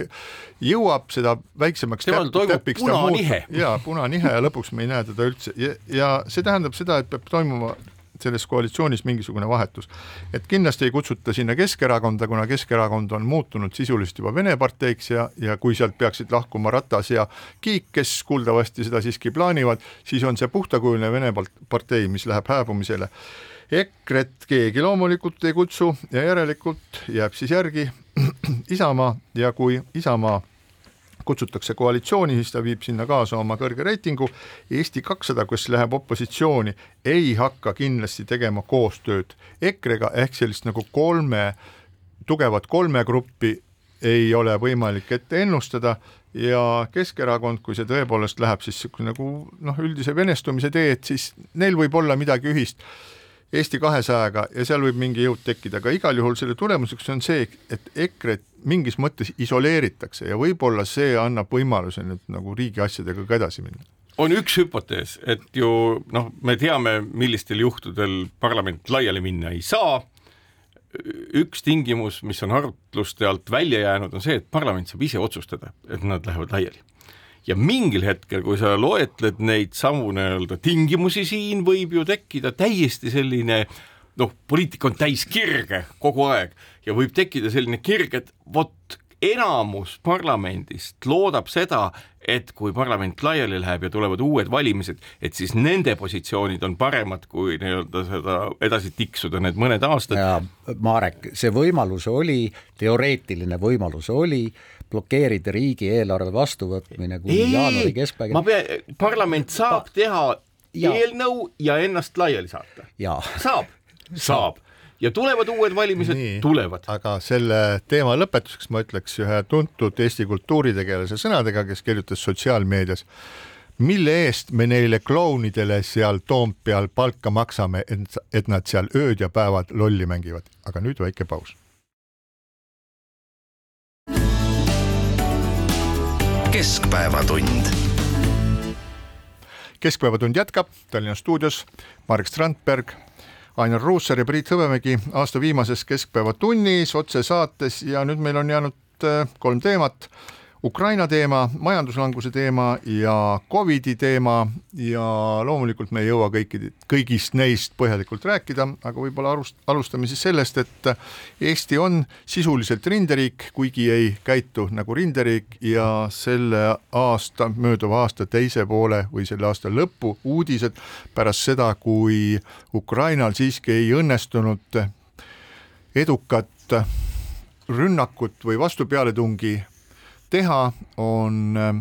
jõuab, seda väiksemaks temal toimub punanihe. jaa, punanihe ja lõpuks me ei näe teda üldse ja, ja see tähendab seda, et peab toimuma selles koalitsioonis mingisugune vahetus. et kindlasti ei kutsuta sinna Keskerakonda, kuna Keskerakond on muutunud sisuliselt juba Vene parteiks ja, ja kui sealt peaksid lahkuma Ratas ja Kiik, kes kuuldavasti seda siiski plaanivad, siis on see puhtakujuline Vene partei, mis läheb hääbumisele EKRE-t keegi loomulikult ei kutsu ja järelikult jääb siis järgi Isamaa. Ja kui Isamaa kutsutakse koalitsiooni, siis ta viib sinna kaasa oma kõrge reitingu. Eesti kakssada, kes läheb opositsiooni, ei hakka kindlasti tegema koostööd EKRE-ga. Ehk sellist nagu kolme, tugevat kolme gruppi ei ole võimalik ette ennustada. Ja Keskerakond, kui see tõepoolest läheb siis nagu noh, üldise venestumise teed, siis neil võib olla midagi ühist Eesti kahesajaga ja seal võib mingi jõud tekkida, aga igal juhul selle tulemuseks on see, et EKRE-t mingis mõttes isoleeritakse ja võib-olla see annab võimaluse nüüd nagu riigi asjadega ka edasi minna on üks hüpotees, et ju noh, me teame, millistel juhtudel parlament laiali minna ei saa. üks tingimus, mis on arutluste alt välja jäänud, on see, et parlament saab ise otsustada, et nad lähevad laiali ja mingil hetkel, kui sa loetled neid samu nii-öelda tingimusi siin, võib ju tekkida täiesti selline noh, poliitika on täis kirge kogu aeg ja võib tekkida selline kirg, et vot enamus parlamendist loodab seda, et kui parlament laiali läheb ja tulevad uued valimised, et siis nende positsioonid on paremad kui nii-öelda seda edasi tiksuda need mõned aastad. Marek, see võimalus oli, teoreetiline võimalus oli blokeerida riigieelarve vastuvõtmine kuni jaanuari keskpaigani. ma pean, parlament saab teha ja. eelnõu ja ennast laiali saata. saab, saab ja tulevad uued valimised, tulevad. aga selle teema lõpetuseks ma ütleks ühe tuntud Eesti kultuuritegelase sõnadega, kes kirjutas sotsiaalmeedias, mille eest me neile klounidele seal Toompeal palka maksame, et, et nad seal ööd ja päevad lolli mängivad, aga nüüd väike paus keskpäevatund. keskpäevatund jätkab Tallinna stuudios Marek Strandberg, Ainar Ruussaar ja Priit Hõbemägi aasta viimases Keskpäevatunnis otsesaates ja nüüd meil on jäänud äh, kolm teemat Ukraina teema, majanduslanguse teema ja Covidi teema. Ja loomulikult me ei jõua kõikide, kõigist neist põhjalikult rääkida, aga võib-olla alust-, alustame siis sellest, et Eesti on sisuliselt rinderiik, kuigi ei käitu nagu rinderiik. Ja selle aasta, mööduva aasta teise poole või selle aasta lõpu uudised pärast seda, kui Ukrainal siiski ei õnnestunud edukat rünnakut või vastupealetungi teha, on äh,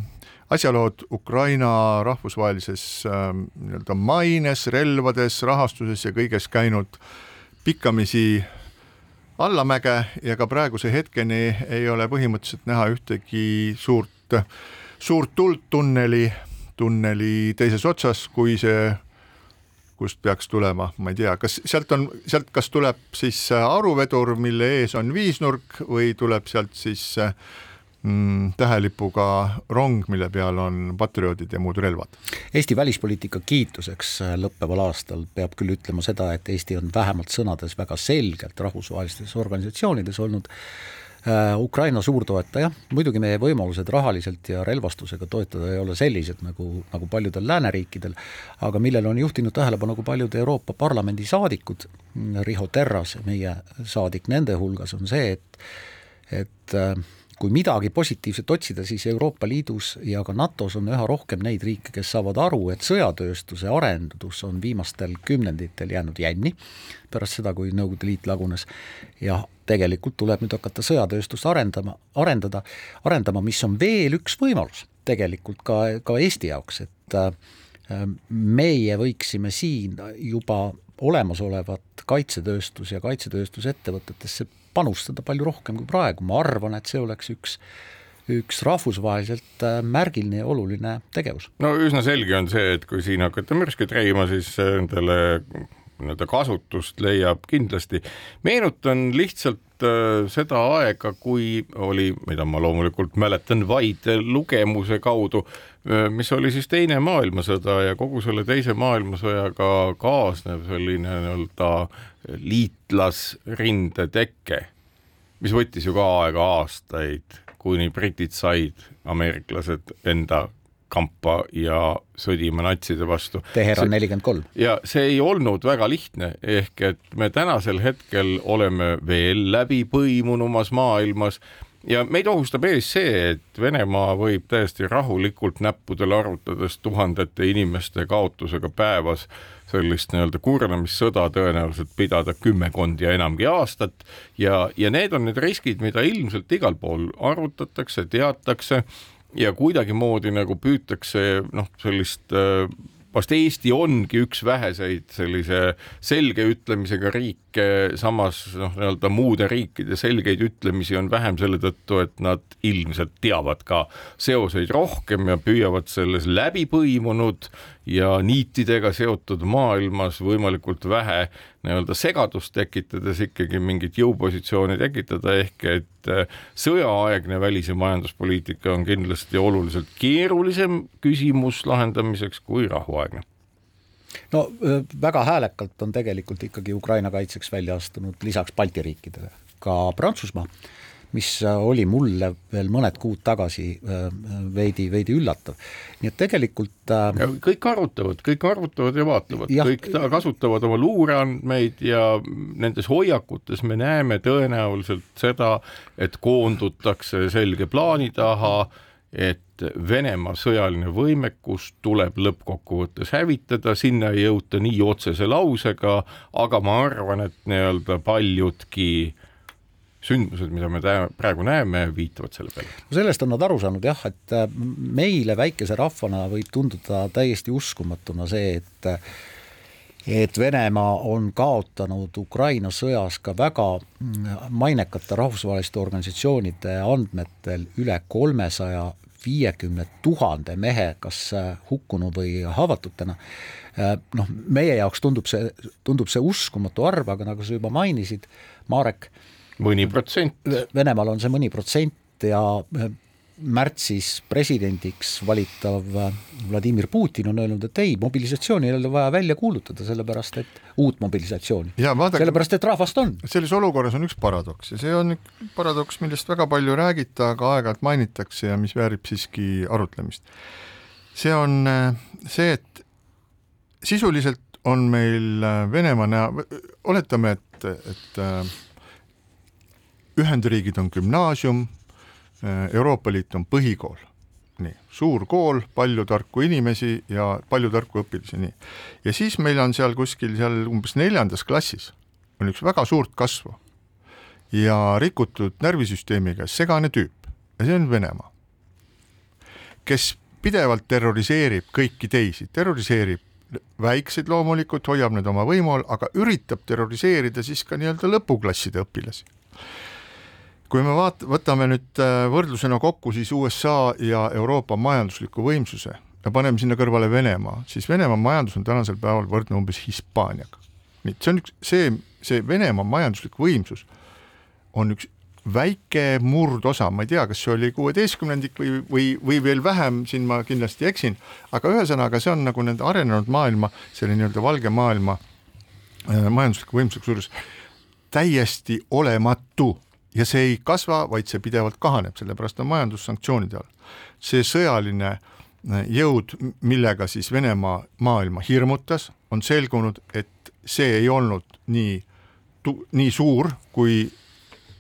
asjalood Ukraina rahvusvahelises äh, nii-öelda maines, relvades, rahastuses ja kõiges käinud pikkamisi allamäge ja ka praeguse hetkeni ei ole põhimõtteliselt näha ühtegi suurt, suurt tuld tunneli, tunneli teises otsas, kui see kust peaks tulema, ma ei tea, kas sealt on, sealt kas tuleb siis aruvedur, mille ees on viisnurk või tuleb sealt siis äh, mm, tähelipuga rong, mille peal on patrioodid ja muud relvad. Eesti välispoliitika kiituseks lõppeval aastal peab küll ütlema seda, et Eesti on vähemalt sõnades väga selgelt rahvusvahelistes organisatsioonides olnud Äh, Ukraina suurtoetaja, muidugi meie võimalused rahaliselt ja relvastusega toetada ei ole sellised nagu, nagu paljudel lääneriikidel, aga millele on juhtinud tähelepanu ka paljud Euroopa Parlamendi saadikud, Riho Terras, meie saadik nende hulgas, on see, et et äh, kui midagi positiivset otsida, siis Euroopa Liidus ja ka NATO-s on üha rohkem neid riike, kes saavad aru, et sõjatööstuse arendus on viimastel kümnenditel jäänud jänni, pärast seda, kui Nõukogude Liit lagunes, ja tegelikult tuleb nüüd hakata sõjatööstust arendama, arendada, arendama, mis on veel üks võimalus tegelikult ka, ka Eesti jaoks, et äh, meie võiksime siin juba olemasolevat kaitsetööstus ja kaitsetööstusettevõtetesse panustada palju rohkem kui praegu, ma arvan, et see oleks üks üks rahvusvaheliselt äh, märgiline ja oluline tegevus. no üsna selge on see, et kui siin hakata mürskeid reima, siis nendele nii-öelda kasutust leiab kindlasti. meenutan lihtsalt äh, seda aega, kui oli, mida ma loomulikult mäletan vaid lugemuse kaudu äh,, mis oli siis Teine maailmasõda ja kogu selle Teise maailmasõjaga kaasnev selline nii-öelda liitlasrinde teke, mis võttis ju ka aega aastaid, kuni britid said ameeriklased enda kampa ja sõdima natside vastu. Teheran nelikümmend kolm. ja see ei olnud väga lihtne, ehk et me tänasel hetkel oleme veel läbipõimunumas maailmas ja meid ohustab ees see, et Venemaa võib täiesti rahulikult näppudel arvutades tuhandete inimeste kaotusega päevas sellist nii-öelda kurnamissõda tõenäoliselt pidada kümmekond ja enamgi aastat. Ja, ja need on need riskid, mida ilmselt igal pool arvutatakse, teatakse ja kuidagimoodi nagu püütakse noh, sellist äh, vast Eesti ongi üks väheseid sellise selge ütlemisega riike, samas noh, nii-öelda muude riikide selgeid ütlemisi on vähem selle tõttu, et nad ilmselt teavad ka seoseid rohkem ja püüavad selles läbipõimunud ja niitidega seotud maailmas võimalikult vähe nii-öelda segadust tekitades ikkagi mingit jõupositsiooni tekitada, ehk et äh, sõjaaegne välis- ja majanduspoliitika on kindlasti oluliselt keerulisem küsimus lahendamiseks kui rahuaegne. No äh, väga häälekalt on tegelikult ikkagi Ukraina kaitseks välja astunud lisaks Balti riikidele ka Prantsusmaa mis äh, oli mulle veel mõned kuud tagasi äh, veidi, veidi üllatav. nii et tegelikult äh, kõik arvutavad, kõik arvutavad ja vaatavad, kõik kasutavad oma luureandmeid ja nendes hoiakutes me näeme tõenäoliselt seda, et koondutakse selge plaani taha, et Venemaa sõjaline võimekus tuleb lõppkokkuvõttes hävitada, sinna ei jõuta nii otsese lausega, aga ma arvan, et nii-öelda paljudki äh, sündmused, mida me praegu näeme, viitavad selle peale. sellest on nad aru saanud jah, et äh, meile väikese rahvana võib tunduda täiesti uskumatuna see, et et Venemaa on kaotanud Ukraina sõjas ka väga mm, mainekate rahvusvaheliste organisatsioonide andmetel üle kolmesaja viiekümne tuhande mehe, kas äh, hukkunu või haavatutena. Äh, noh, meie jaoks tundub see, tundub see uskumatu arv, aga nagu sa juba mainisid, Marek, mõni protsent. Venemaal on see mõni protsent ja eh, märtsis presidendiks valitav eh, Vladimir Putin on öelnud, et ei, mobilisatsiooni ei ole vaja välja kuulutada, sellepärast et uut mobilisatsiooni. sellepärast, et rahvast on. selles olukorras on üks paradoks ja see on paradoks, millest väga palju ei räägita, aga aeg-ajalt mainitakse ja mis väärib siiski arutlemist. see on eh, see, et sisuliselt on meil Venemaa näo, oletame, et, et Ühendriigid on gümnaasium, Euroopa Liit on põhikool, nii, suur kool, palju tarku inimesi ja palju tarku õpilasi, nii. ja siis meil on seal kuskil seal umbes neljandas klassis on üks väga suurt kasvu ja rikutud närvisüsteemiga segane tüüp. Ja see on Venemaa, kes pidevalt terroriseerib kõiki teisi, terroriseerib väikseid loomulikult, hoiab need oma võimu all, aga üritab terroriseerida siis ka nii-öelda lõpuklasside õpilasi kui me vaat-, võtame nüüd äh, võrdlusena kokku siis USA ja Euroopa majandusliku võimsuse ja paneme sinna kõrvale Venemaa, siis Venemaa majandus on tänasel päeval võrdne umbes Hispaaniaga. nii, see on üks, see, see Venemaa majanduslik võimsus on üks väike murdosa, ma ei tea, kas see oli kuueteistkümnendik või, või, või veel vähem, siin ma kindlasti eksin, aga ühesõnaga, see on nagu nende arenenud maailma, selle nii-öelda valge maailma äh, majandusliku võimsuse juures täiesti olematu ja see ei kasva, vaid see pidevalt kahaneb, sellepärast on majandussanktsioonide all. see sõjaline äh, jõud, millega siis Venemaa maailma hirmutas, on selgunud, et see ei olnud nii, nii suur, kui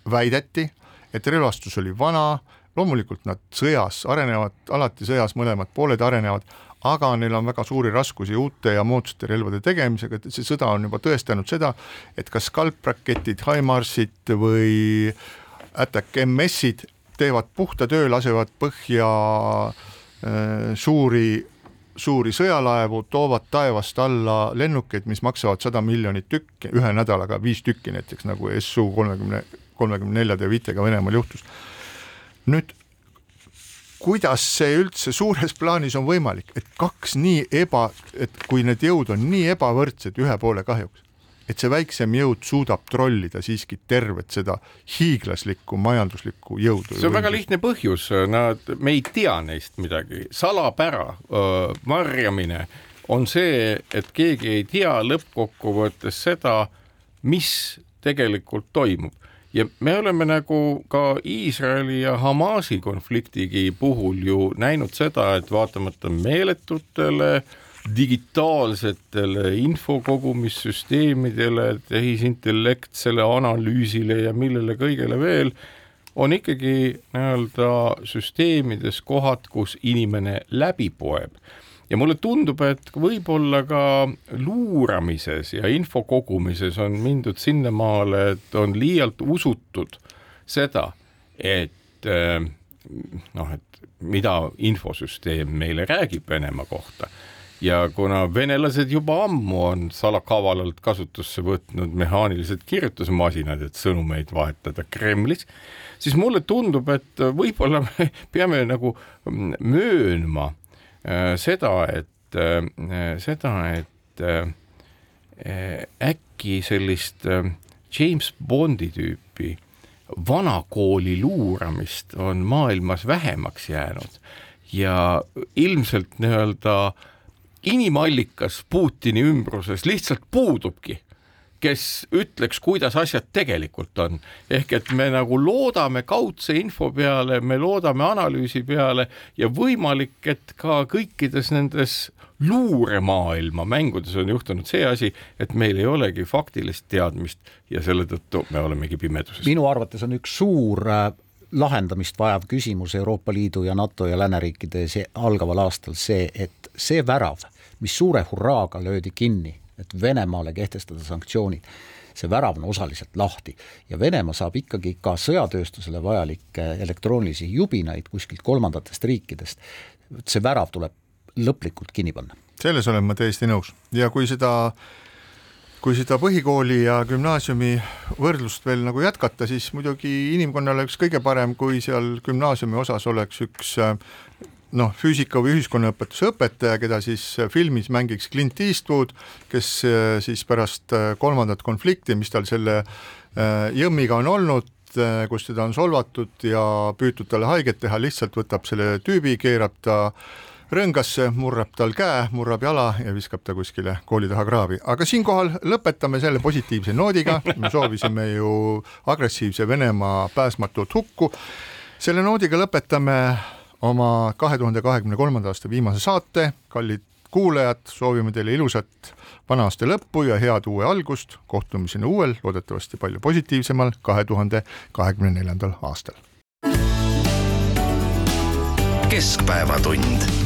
väideti, et relvastus oli vana, loomulikult nad sõjas arenevad, alati sõjas mõlemad pooled arenevad, aga neil on väga suuri raskusi uute ja moodsate relvade tegemisega, et see sõda on juba tõestanud seda, et kas skalpraketid, HIMARS-id või Attack MS-id teevad puhta töö, lasevad põhja äh, suuri suuri sõjalaevu, toovad taevast alla lennukeid, mis maksavad sada miljonit tükki, ühe nädalaga viis tükki näiteks nagu SU kolmekümne, kolmekümne neljade viitega Venemaal juhtus. nüüd kuidas see üldse suures plaanis on võimalik, et kaks nii eba, et kui need jõud on nii ebavõrdsed ühe poole kahjuks, et see väiksem jõud suudab trollida siiski tervet seda hiiglaslikku majanduslikku jõudu. see on väga lihtne põhjus, nad, me ei tea neist midagi, salapära, varjamine on see, et keegi ei tea lõppkokkuvõttes seda, mis tegelikult toimub ja me oleme nagu ka Iisraeli ja Hamasi konfliktigi puhul ju näinud seda, et vaatamata meeletutele digitaalsetele infokogumissüsteemidele, tehisintellektsele analüüsile ja millele kõigele veel, on ikkagi nii-öelda süsteemides kohad, kus inimene läbi poeb ja mulle tundub, et võib-olla ka luuramises ja info kogumises on mindud sinnamaale, et on liialt usutud seda, et eh, noh, et mida infosüsteem meile räägib Venemaa kohta. Ja kuna venelased juba ammu on salakavalalt kasutusse võtnud mehaanilised kirjutusmasinad, et sõnumeid vahetada Kremlis, siis mulle tundub, et võib-olla me peame nagu möönma Äh, seda, et äh, seda, et äh, äkki sellist James Bondi tüüpi vanakooli luuramist on maailmas vähemaks jäänud. Ja ilmselt nii-öelda inimallikas Putini ümbruses lihtsalt puudubki kes ütleks, kuidas asjad tegelikult on. ehk et me nagu loodame kaudse info peale, me loodame analüüsi peale ja võimalik, et ka kõikides nendes luuremaailma mängudes on juhtunud see asi, et meil ei olegi faktilist teadmist ja selle tõttu me olemegi pimeduses. minu arvates on üks suur äh, lahendamist vajav küsimus Euroopa Liidu ja NATO ja lääneriikide algaval aastal see, et see värav, mis suure hurraaga löödi kinni et Venemaale kehtestada sanktsioonid, see värav on osaliselt lahti. Ja Venemaa saab ikkagi ka sõjatööstusele vajalikke elektroonilisi jubinaid kuskilt kolmandatest riikidest, see värav tuleb lõplikult kinni panna. selles olen ma täiesti nõus. Ja kui seda kui seda põhikooli ja gümnaasiumi võrdlust veel nagu jätkata, siis muidugi inimkonnale üks kõige parem, kui seal gümnaasiumi osas oleks üks noh, füüsika või ühiskonnaõpetuse õpetaja, keda siis filmis mängiks Clint Eastwood, kes äh, siis pärast äh, kolmandat konflikti, mis tal selle äh, jõmmiga on olnud, kus teda on solvatud ja püütud talle haiget teha, lihtsalt võtab selle tüübi, keerab ta rõngasse, murrab tal käe, murrab jala ja viskab ta kuskile kooli taha kraavi. aga siinkohal lõpetame selle positiivse noodiga, me soovisime ju agressiivse Venemaa pääsmatut hukku. selle noodiga lõpetame oma kahe tuhande kahekümne kolmanda aasta viimase saate, kallid kuulajad, soovime teile ilusat vana aasta lõppu ja head uue algust, kohtumiseni uuel, loodetavasti palju positiivsemal kahe tuhande kahekümne neljandal aastal. keskpäevatund